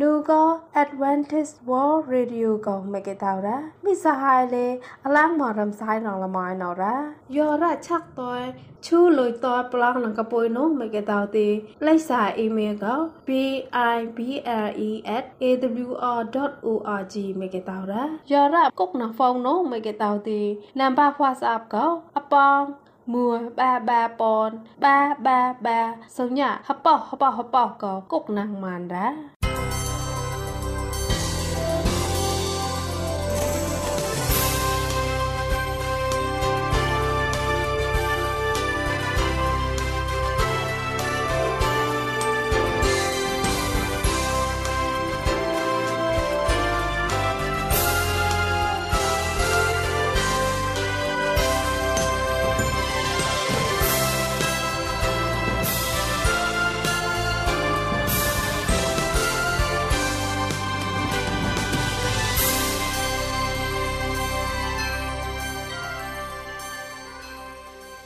นูก็ Advantage World Radio ก็ไม่เกตาวระมิสหายเลยอลังหมอรำสายรองละมอยนอระยอระชักตัวชูลอยตัวปลางหลังกระปุยโนไม่เกตาวตีไลสาอีเมลก็ b i b l e at a w r org ไม่เกตาวระยอระกุกหนังฟองโนไม่เกตาวตีนัมบาฟวาสอัพก็อปองមួបាបាปនបាបាបាសញ្ញាហបហបហបក៏គុកណាំងម៉ានរ៉ា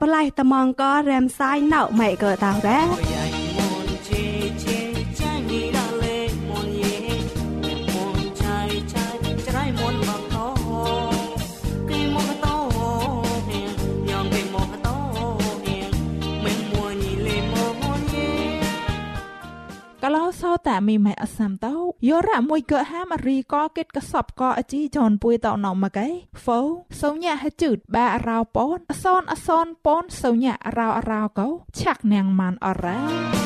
ប្រឡាយត្មងក៏រែមសាយនៅម៉េចក៏តើបេ សោតែមីម៉ែអសាំតោយោរ៉ាមួយកហាមរីក៏គិតកសបក៏អជីចនពួយតោណមកឯហ្វោសោញ៉ាហជឺតបារោពនអសនអសនពនសោញ៉ារោរោកោឆាក់នាងម៉ានអរ៉ា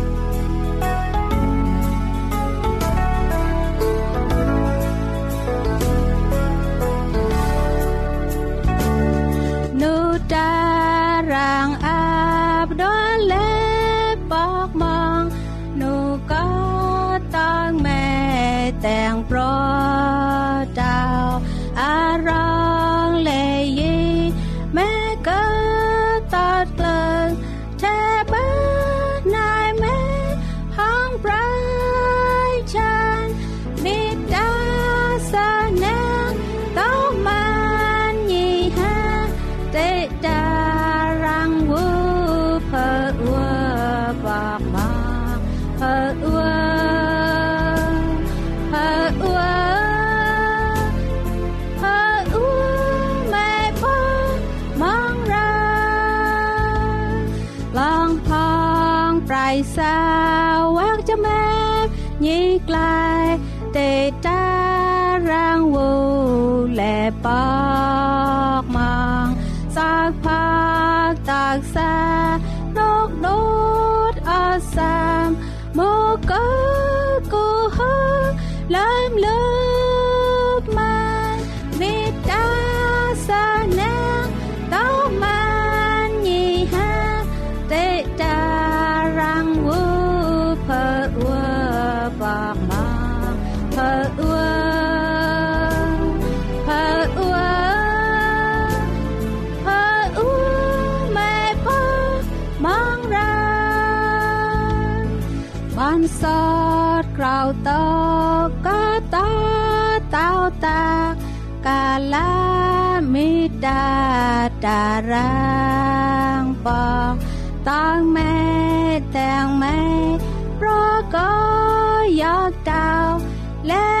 ក្លាយទេតារាងវូលែប៉ តោតាកាលាមីតាតារាងបងតាំងម៉ែតាំងម៉ែប្រក៏យកតោលែមយំប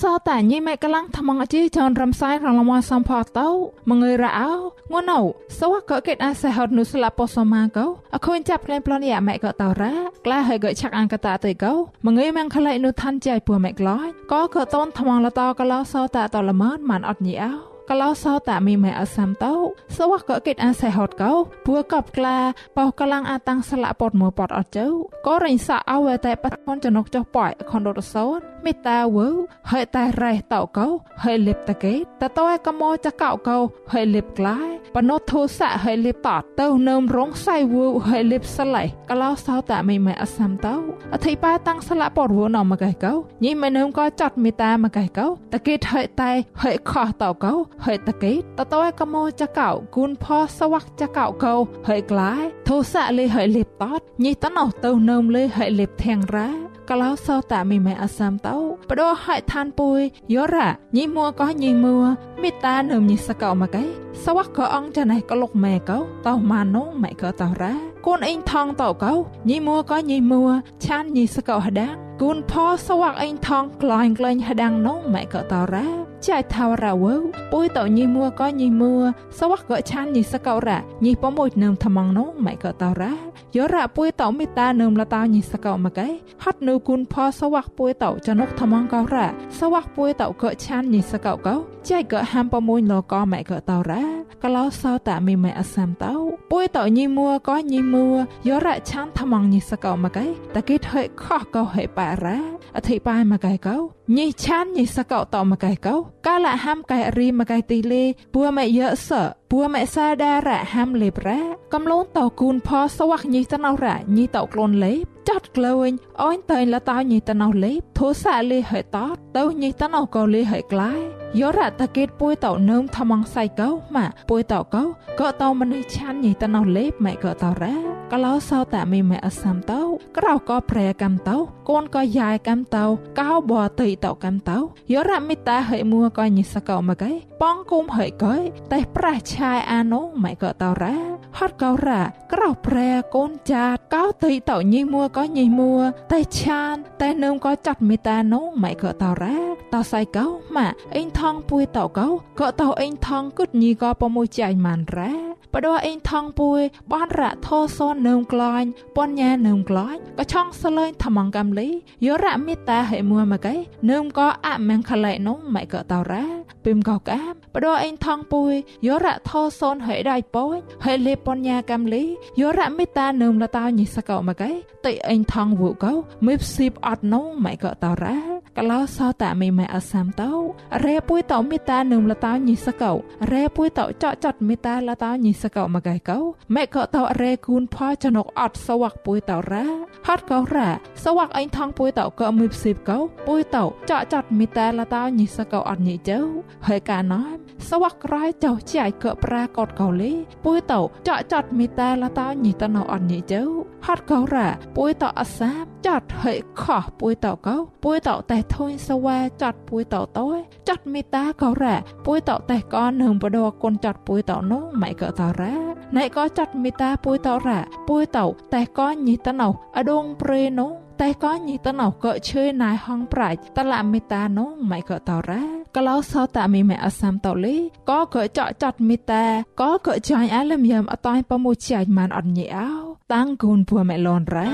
សតាញីម៉ែកលាំងថ្មងអជីចនរំសាយរងលមសំផតោមងើយរអោងួនអូសវកកេតអាសេហត់នុស្លាពសមាកោអខូនចាប់ក្លែងប្លន់យ៉ាម៉ែក៏តរ៉ាក្លាហើយកឆាក់អង្កតាទៅកោមងើយម៉ងខ្លៃនុឋានចៃពូម៉ែក្លាយក៏ក៏តនថ្មងលតកលោសតាតលមនម៉ានអត់ញីអោ កលោសតាមីម៉ែអសាំតោសវកកេតអាសេហត់កោពួកបក្លាបោកលាំងអាតាំងស្លាពតមួពតអត់ជើក៏រិញសាអវតែបតខនចនុកចុះប៉ៃខនរត់សោនមេតាវើហើយតែរ៉េះតោកោហើយលិបតកេតតើកមោចកោកោហើយលិបក្លាយបណោធោសៈហើយលិបតទៅនឹមរងសៃវើហើយលិបសឡៃកលោសោតមីម៉ែអសាំតោអធិបាតាំងស្លាពតវណមកឯកោញីម៉ែនឹមក៏ចាត់មេតាមកឯកោតកេតហើយតែហើយខោះតោកោហើយតកេតតើកមោចកោគុណផសវ័កចកោកោហើយក្លាយធោសៈលេហើយលិបតតញីតណោទៅនឹមលេហើយលិបធាងរ៉ាកលោសោតាមីម៉ែអសាមតោបដោហៃឋានពុយយោរ៉ាញីមួក៏ញីមួមេតានឹមញីសកោមកឯសវៈក៏អងចាណៃក៏លុកម៉ែកោតោម៉ានងម៉ែក៏តោរ៉ាកូនអ៊ីងថងតោកោញីមួក៏ញីមួឆានញីសកោហដាងគូនផសវៈអ៊ីងថងក្លាញ់ក្លែងហដាងនងម៉ែក៏តោរ៉ាចៃថាវរ៉ាវើពុយតោញីមួក៏ញីមួសវៈក៏ឆានញីសកោរ៉ាញីប៉មួយនឹមថ្មងនងម៉ែក៏តោរ៉ាយោរ៉ាពុយតោមេតានឹមលតាញីសកោមកឯហត់នៅគុណផសវ័កពួយតោចនុកថ្មងកោរ៉ាសវ័កពួយតោក៏ឆានញីសកោកោចៃក៏ហាំប្រមួយលកម៉ែក៏តោរ៉ាកលោសោតាមីម៉ែអសាំតោពួយតោញីមួក៏ញីមួយោរ៉ាឆានថ្មងញីសកោមកឯតកេតហិខោះកោហិបារ៉ាអធិបាយមកឯកោ ញីឆានញីសកោតោមកឯកោកាលហាំកែរីមកឯទីលេពួម៉ែយៈសពួម៉ែសាដារ៉ាហាំលេបរ៉ាកំលូនតោគូនផសវ័កញីតណោរ៉ាញីតោក្លូនលេបចាត់ក្លែងអញតែលតោញីតណោលេបធោសាលេហេតតទៅញីតណោក៏លេហេក្លាយយោរ៉ាតកេតពួយតោនឹមថ្មងសៃកោម៉ាពួយតោកោក៏តោមនេះឆានញីតណោលេបម៉ែក៏តោរ៉ា កលោសោតាមីម៉ែអសាំតោក្រៅក៏ប្រែកំតោកូនក៏យ៉ាយកំតោកោបតៃតោកំតោយោរ៉ាមីតាហេមួក៏ញីសកោមកឯប៉ងគុំហេកោតែប្រះឆាយអានោម៉ែក៏តោរ៉ាហត់កោរ៉ាក្រៅប្រែកូនចាតកោតៃតោញីមួក៏ញីមួតែឆានតែនឹមក៏ចាត់មេតានោម៉ែក៏តោរ៉ាតោសៃកោម៉ាអេងថងពួយតោកោក៏តោអេងថងគឹតញីក៏ប្រមួយចៃម៉ានរ៉ា បដោះអេងថងពួយបានរ៉ាធោសននឹមក្លាញ់ពនញ៉ានឹមក្លាញ់ក៏ឆងសលែងថ្មងកំលីយោរ៉ាមេតាហេមួមកឯនឹមក៏អមាំងខឡៃនោម៉ែក៏តោរ៉ាពីមក៏កាមបដោះអេងថងពួយយោរ៉ាធោសនហេដៃពួយហេលេពនញ៉ាកំលីយោរ៉ាមេតានឹមលតោញីសកោមកឯតិអេងថងវូកោមេផ្ស៊ីបអត់នោម៉ែក៏តោរ៉ា កលោសោតាមីម៉ែអសាំតោរ៉េពួយតោមេតានឹមលតោញីសកោរ៉េពួយតោចកចាត់មេតាលតោញីសកោមកឯកោម៉ែក៏តោរ៉េគូនផចណុកអត់សវ័កពួយតោរ៉ាហត់កោរ៉ាសវ័កអេងថងពួយតោក៏មេផ្ស៊ីបកោពួយតោចកចាត់មេតាលតោញីសកោអត់ញីជើហើយកាណោសវ័កក្រៃចោជាយក៏ប្រាកតកោលេពួយតោចកចាត់មេតាលតោញីតណោអត់ញីជើហត់កោរ៉ាពួយតោអសាបចាត់ហើយខោះពួយតោកោពួយតោតែធុញសវ៉ាចាត់ពួយតោតោចាត់មេតាក៏រ៉ាពួយតោតែក៏នឹងបដកូនចាត់ពួយតោនោះម៉ៃក៏តរ៉ាណៃក៏ចាត់មេតាពួយតោរ៉ាពួយតោតែក៏ញីតណោអដងព្រេនោះតែក៏ញីតណោក៏ឈើណៃហងប្រាច់តឡាមេតានោះម៉ៃក៏តរ៉ាក្លោសតមីមេអសាំតលេក៏ក៏ចកចាត់មេតាក៏ក៏ចាញ់អាលមយ៉ាំអតៃប្រមួយជាញ់មិនអត់ញីអោតាំងគូនពួមេឡនរ៉ា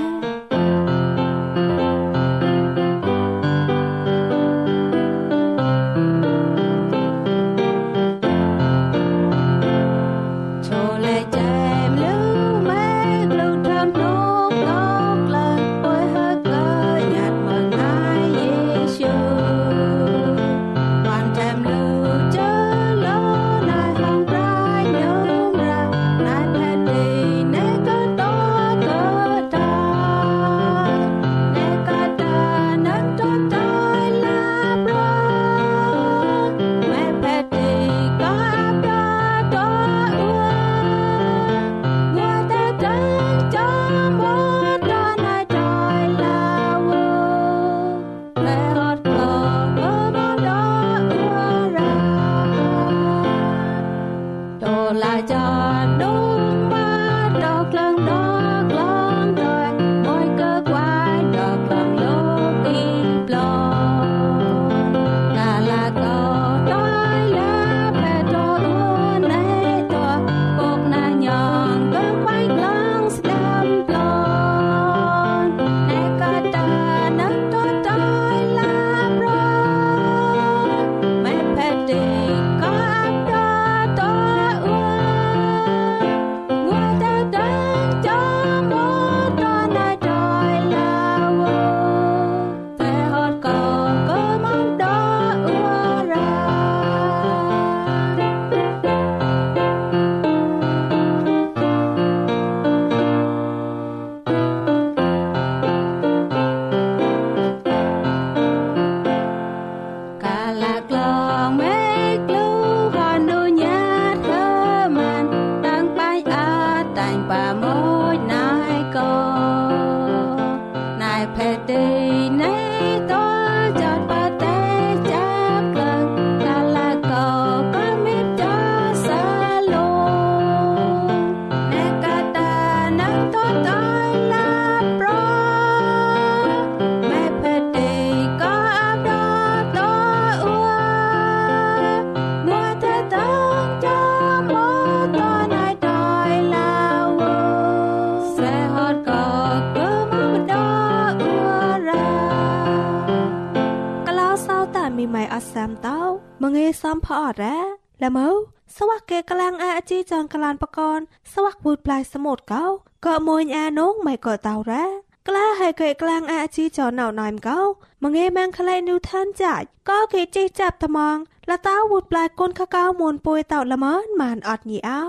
ละเมอสวักเกกลางอาจีจองกลานปะกอนสวักบูดปลายสมุดเกาก็มวยอาน้องไม่ก็เตาแร้กล้าให้เกกลางอาจีจอหนาวนายเกามังเอแมงคลายนิวทันจ่ายก็เกจีจับตะมองละเต้าบูดปลายก้นข้าเก้ามวนปุยเต่าละเมินมานอดหนีเอา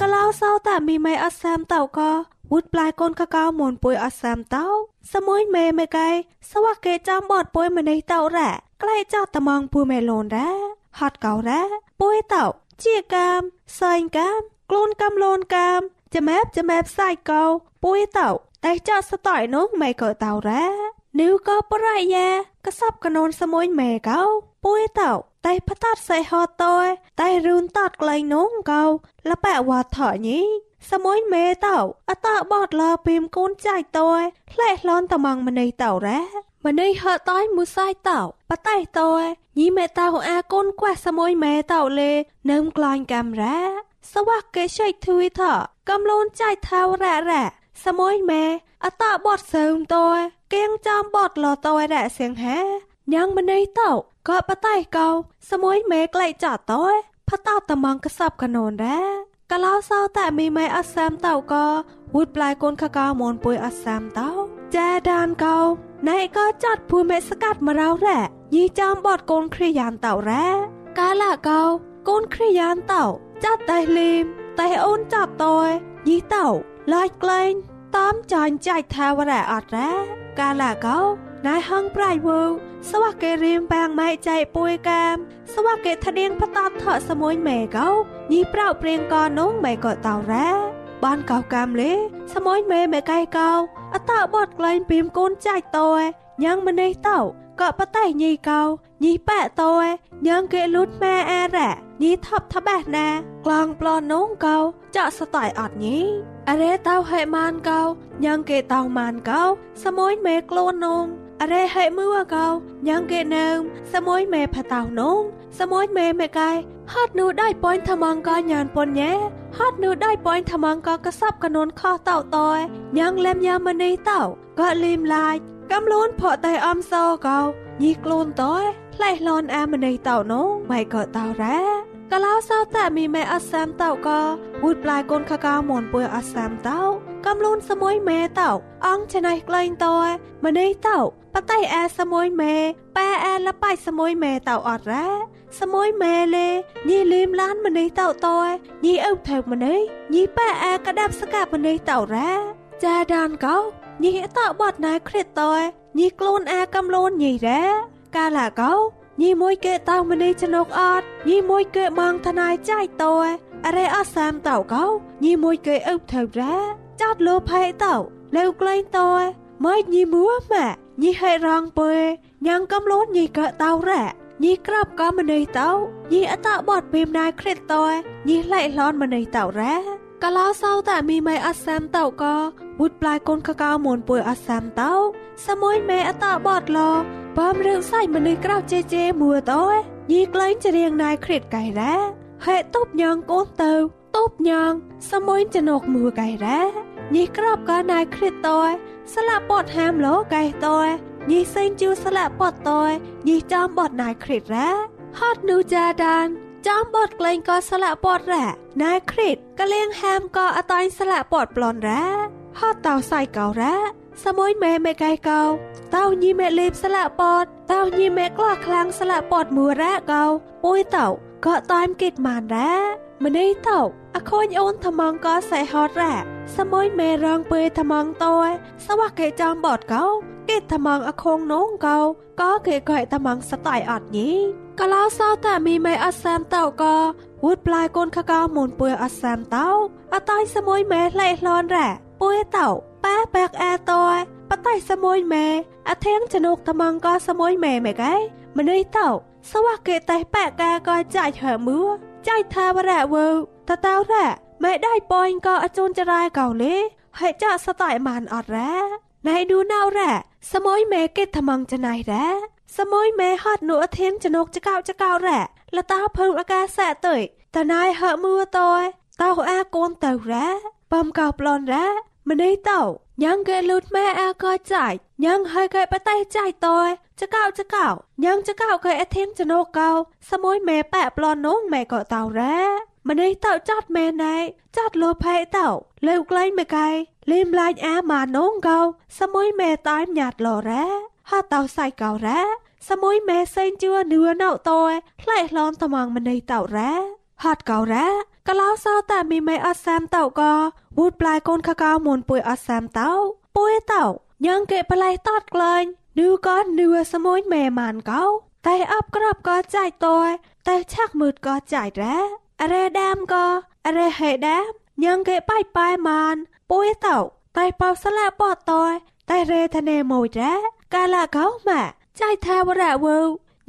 ก็เล่าเศร้าแต่มีไม่อัดแซมเต่าก็ วุดปลายก้นข้าเก้ามวนปุยอัดแซมเต้าสมุยเมไม่ไกสวักเกจอมบอดป่วยมาในเต่าแร่ใกล้เจ้าตะมองปูเมโลนแร่ฮอดเก่าแร่ป่วยเต่าเจียกามใส่กามกลูนกำโลนกามจะแมบจะแมบใส่เก่าป่วยเต่าแต่เจ้าสต่อยน้องไม่เกิดเต่าแร่นิ้วก็ปรายแยกระซับกระนนสมุยเมเก่าป่วยเต่าតែផ្តាត់សៃហតតយតែរូនតតក្លែងនងកោលប៉ែវ៉ាថញី សមួយមេតោអតបតលពីមកូនចៃតយផ្លែឡនតមងម្នៃតោរ៉ាម្នៃហតយមួយសាយតោបតៃតយញីមេតោអាកូនខ្វះសមួយមេតោលេនឹមក្លាញ់កាំរ៉ាសវៈកេឆៃធុយថកំលូនចៃថាវរ៉ារ៉ាសមួយមេអតបតសើមតយគៀងចំបតលតយរ៉ាសៀងហាញ៉ាងម្នៃតោក៏បតៃកោសមួយមេក្លែកចតយផតោតមងកសបកណូនរ៉ា កលោសោតែមីម៉ៃអសាមតៅក៏វូដប្លាយកូនខកោមនពុយអសាមតៅចាដានកោណៃក៏ចាត់ភួយមេស្កាត់មករោរ៉ាញីចំបតកូនគ្រាយ៉ានតៅរ៉ាកាលាកោកូនគ្រាយ៉ានតៅចាត់តែលីមតែអូនចាត់តយញីតៅឡាយក្លែងតាមចាញ់ចាច់ថាវរ៉ាអត់រ៉ាកាលាកោ ណៃហងប្រៃវូសវកេរៀមបាងម៉ៃចៃពួយកាមសវកេថដៀងផតតថសមួយម៉ែកោញីប្រៅព្រៀងកនងម៉ែក៏តៅរ៉ាបានកោកាមលេសមយមេមេកៃកោអតបតក្លែងពីមកូនចាច់តោញ៉ាងម្នេះតោ ក៏បតៃញីកោញីប៉ែតោញ៉ាងគេលូតម៉ែអារ៉ាញីថប់ថបះណាក្លងប្លន់នងកោចាក់ស្តៃអត់ញីអរេតោហេម៉ានកោញ៉ាងគេតោម៉ានកោសមយមេខ្លួននងអរេហេមួកោញ៉ាងគេនឹមសមយមេផតោនងសមយមេមេកៃហត់នូដៃប៉ុញថ្មងកញានប៉ុនញ៉ែហត់នូដៃប៉ុញថ្មងកកសັບកនូនខោតោតយញ៉ាងលែមយ៉ាមនីតោក៏លីមឡាយកំលូនផកតែអំសោកោញីខ្លួនតយផ្លេះលនអាមនីតោនងម៉ៃក៏តោរ៉ា កលោសោតែមីម៉ែអសាមតោក៏វូដប្លាយកូនខកោមនពួយអសាមតោកំលូនសមួយម៉ែតោអងច្នៃក្លែងតយម្នេះតោបតៃអាសមួយម៉ែប៉ែអាលបៃសមួយម៉ែតោអត់រ៉ាសមួយម៉ែលេញីលីមឡានម្នេះតោតយញីអ៊ុថើម្នេះញីប៉ែអាកដាប់ស្កាប់ម្នេះតោរ៉ាចាដានកោញីតោបត់ណៃគ្រិតតយញីខ្លួនអាកំលូនញីរ៉ាកាលាកោ ញីមួយគេតោម្នេះចនុកអត់ញីមួយគេបងทนายចៃតយអរេអសាមតោកោញីមួយគេអ៊ុថើរ៉ាចោតលោផៃតោលើក្លែងតយម៉េចញីមួម៉ាញីហេរងពើញ៉ាងកំលូនញីកតោរ៉ាញីក្របក៏ម្នេះតោញីអតបតពីមណៃគ្រិតតយញីឡៃឡនម្នេះតោរ៉ាកលោសោតែមីម៉ៃអសាមតោក៏វុតប្លាយកូនកកៅមុនពួយអសាមតោសមួយមេអតបតឡ បំរឿងសៃម្នេះក្រៅជេជេមួតោញីក្លែងចរៀងណៃគ្រិតកៃរ៉ាហេតុបញងកូនទៅតបញងសមួយចណុកមួកៃរ៉ាញីក្របក៏ណៃគ្រិតតោស្លាប់ពតហាមលោកៃតោញីសេងជូស្លាក់ពតតយញីចំបតណៃគ្រិតរ៉ាហត់នូចាដានចំបតក្លែងក៏ស្លាក់ពតរ៉ាណៃគ្រិតកលៀងហាមក៏អតាញ់ស្លាក់ពតប្លន់រ៉ា ហត់តោសៃកោរ៉ាសមួយម៉ែម៉ែកៃកោតោញីម៉ែលេបស្លាក់ពតតោញីម៉ែក្លោះខ្លាំងស្លាក់ពតមួរ៉ាកោពួយតោក៏តាមគិតម៉ានរ៉ាម្នេះតោអខូនអូនថ្មងក៏សៃហត់រ៉ាសមួយម៉ែរងពេលថ្មងតោសវៈគេចំបតកោគេថ្មងអខងនងកោក៏គេកែថ្មងស្តៃអត់ញីកលោសោតែមីម៉ែអសាមតោក៏វូដប្លាយកូនខកោមុនពួយអសាមតោអតៃសមួយម៉ែឡៃឡនរ៉ា ពួយតោប៉ែបែកអែតោបតៃសមួយម៉ែអធៀងចនុកថ្មងក៏សមួយម៉ែម៉ែកែម្នេះតោសវៈគេតែប៉ែកែក៏ចាច់ហើមួចាច់ថាវរៈវើតតោរ៉ាម៉ែដៃប៉យក៏អជូនចរាយកោលេហើយចាក់ស្តៃម៉ានអត់រ៉ាណៃឌូណៅរ៉ាសមួយម៉ែគេថ្មងចណៃរ៉ាសមួយម៉ែហត់នួអធៀងចនុកចកោចកោរ៉ាលតាភើអាកាសៈទៅតណៃហើមួតោតោអាកូនទៅរ៉ា បំកោប្លន់រ៉ាម្នេះតោញ៉ាងគេលូតម៉ែអាក៏ចាច់ញ៉ាងហើយកែបតៃចាច់តោចកោចកោញ៉ាងចកោកែអធៀងចនុកកោសមួយម៉ែប៉ែប្លន់នងម៉ែក៏តោរ៉ាម្នេះតោចាត់ម៉ែណៃចាត់លោផៃតោលើក្លែងមួយកែលេមឡាញអាម៉ានងកោសមួយម៉ែតាយញ៉ាត់លោរ៉ាហាតោសៃកោរ៉ាសមួយម៉ែសេងជឿនឿណៅតោផ្លែឡនតំងម្នេះតោរ៉ា ហាត់កោរ៉ាកលោសោតែមីម៉ែអត់សាមតោក៏វូដប្លាយកូនខកោមុនពួយអត់សាមតោពួយតោញ៉ាងគេប្លែតតក្លែងនឿក៏នឿសមួយម៉ែម៉ានកោតែអបក្របក៏ចាច់តោតែឆាក់មើតក៏ចាច់រ៉ាអរេដាមក៏អរេហេដាមញ៉ាងគេបាយបាយម៉ានពួយតោតែបោស្លាពតតតែរេធនេមួយរ៉ាកាលាកោម៉ាចៃថាវរៈវើ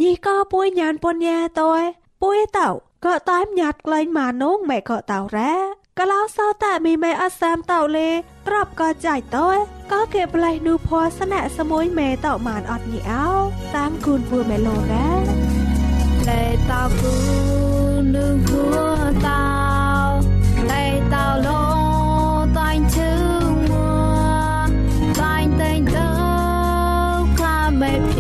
ញីក៏ពួយញានពញ្ញាតយពួយតោ ក៏តាមញាត់ក្លែងម៉ានងម៉ែក៏តោរ៉ាកលោសោតែមីម៉ែអសាមតោលេក្របក៏ចៃតយក៏គេប្លែនូភ័សនៈសមួយម៉ែតោម៉ានអត់ញីអោតាមគូនពួយម៉ែលោរ៉ាលេតោគូនូភ័តោលេតោលោតាញ់ឈឺមី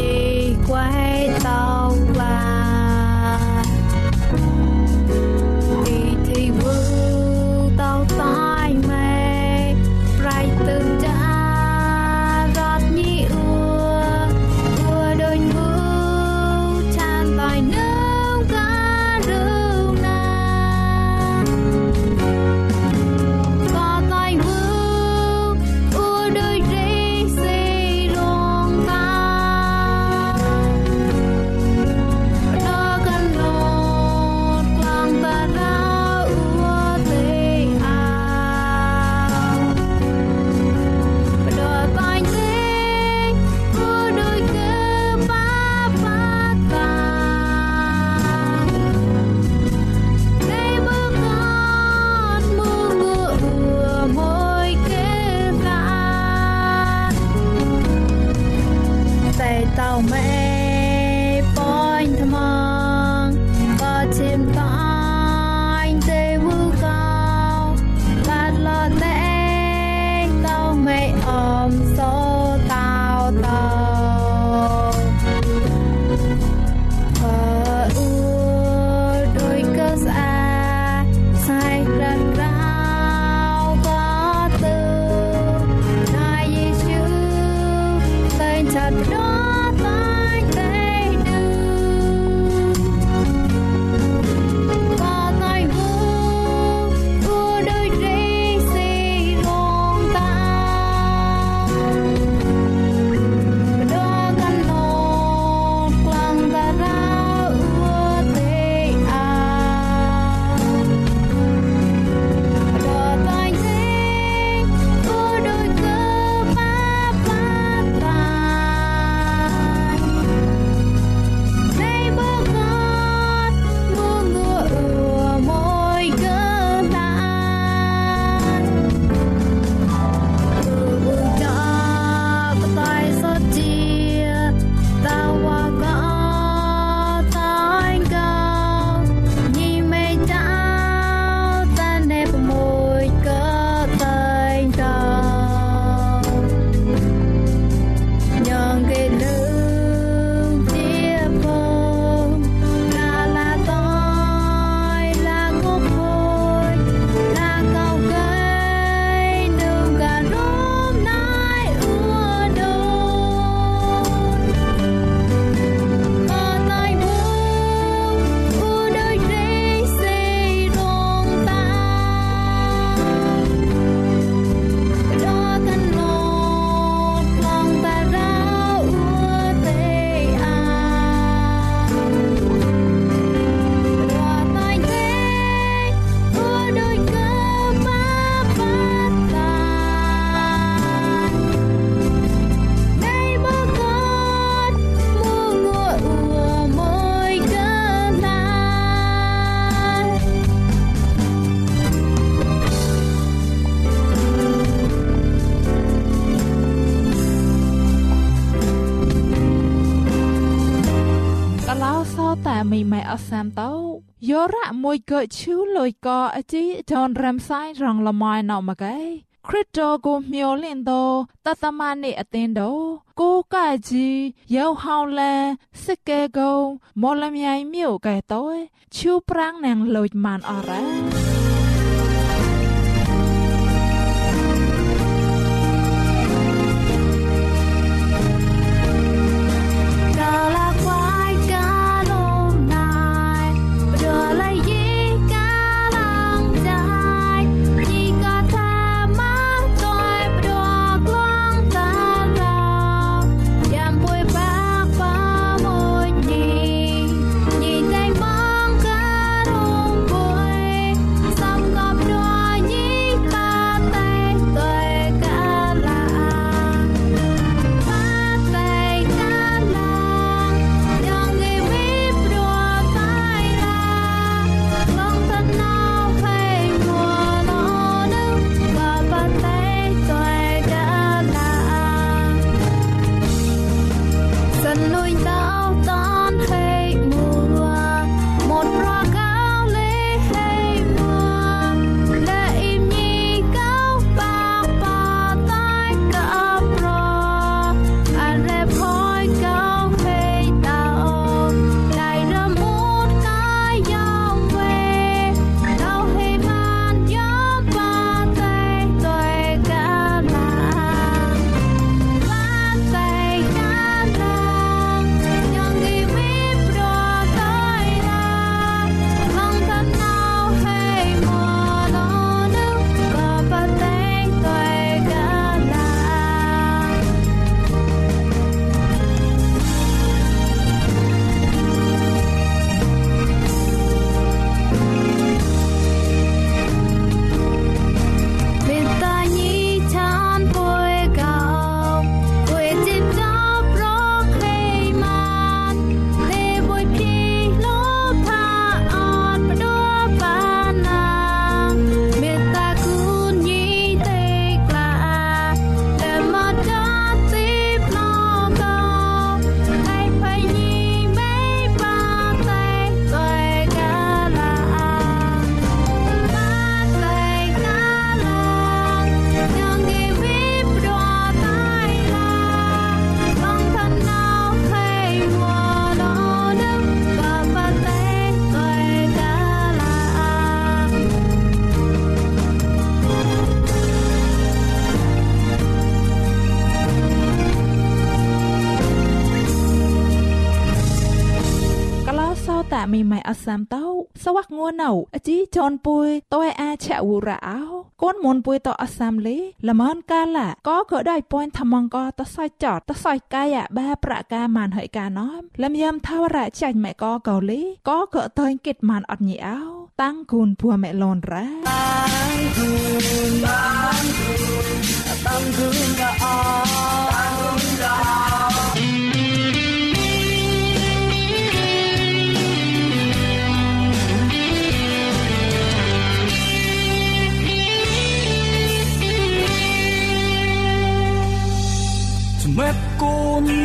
រៈមួយកោជូលុយកោអតិដនរាំសាយរងលមៃណោមកែគ្រិតតូគូញោលិនទៅតតមនេះអទិនទៅគូកាច់ជីយងហောင်းលានសិគែគងមលលមៃញៀវកែទៅឈូប្រាំងណាងលូចម៉ានអរ៉ា សាំតោសវ័កងួនៅអជីចនពុយតើអាឆាវរ៉ាអោកូនមុនពុយតអសាំលេល្មនកាឡាក៏ក៏ដៃពួនថ្មងក៏តសៃចតតសៃកាយបាប្រកាមានហើយកាណំលំយ៉ាំថាវរ៉ាចាញ់ម៉ែក៏កោលេក៏ក៏តើគិតមានអត់ញីអោតាំងគូនភួមេឡនរ៉ាតាំងគូនតាំង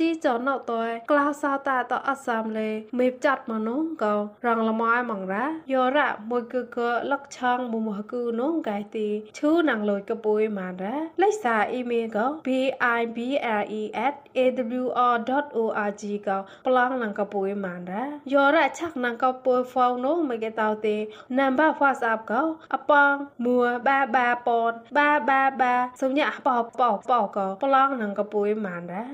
ជីចនតើក្លោសោតាតអសាមលេមេចាត់ម៉នុងកោរងលម៉ៃម៉ងរ៉ាយោរ៉ាមួយគឺកលកឆងមុំហគឺនងកាយទីឈូណងលូចកពុយម៉ានរ៉ាលេខសារអ៊ីមេលកោ b i b l e @ a w r. o r g កោប្លង់ណងកពុយម៉ានរ៉ាយោរ៉ាឆាក់ណងកពុយហ្វោនងមកគេតោទេណាំបា WhatsApp កោអប៉ងមួបាបាប៉នបាបាបាសំញាប៉ប៉ប៉កោប្លង់ណងកពុយម៉ានរ៉ា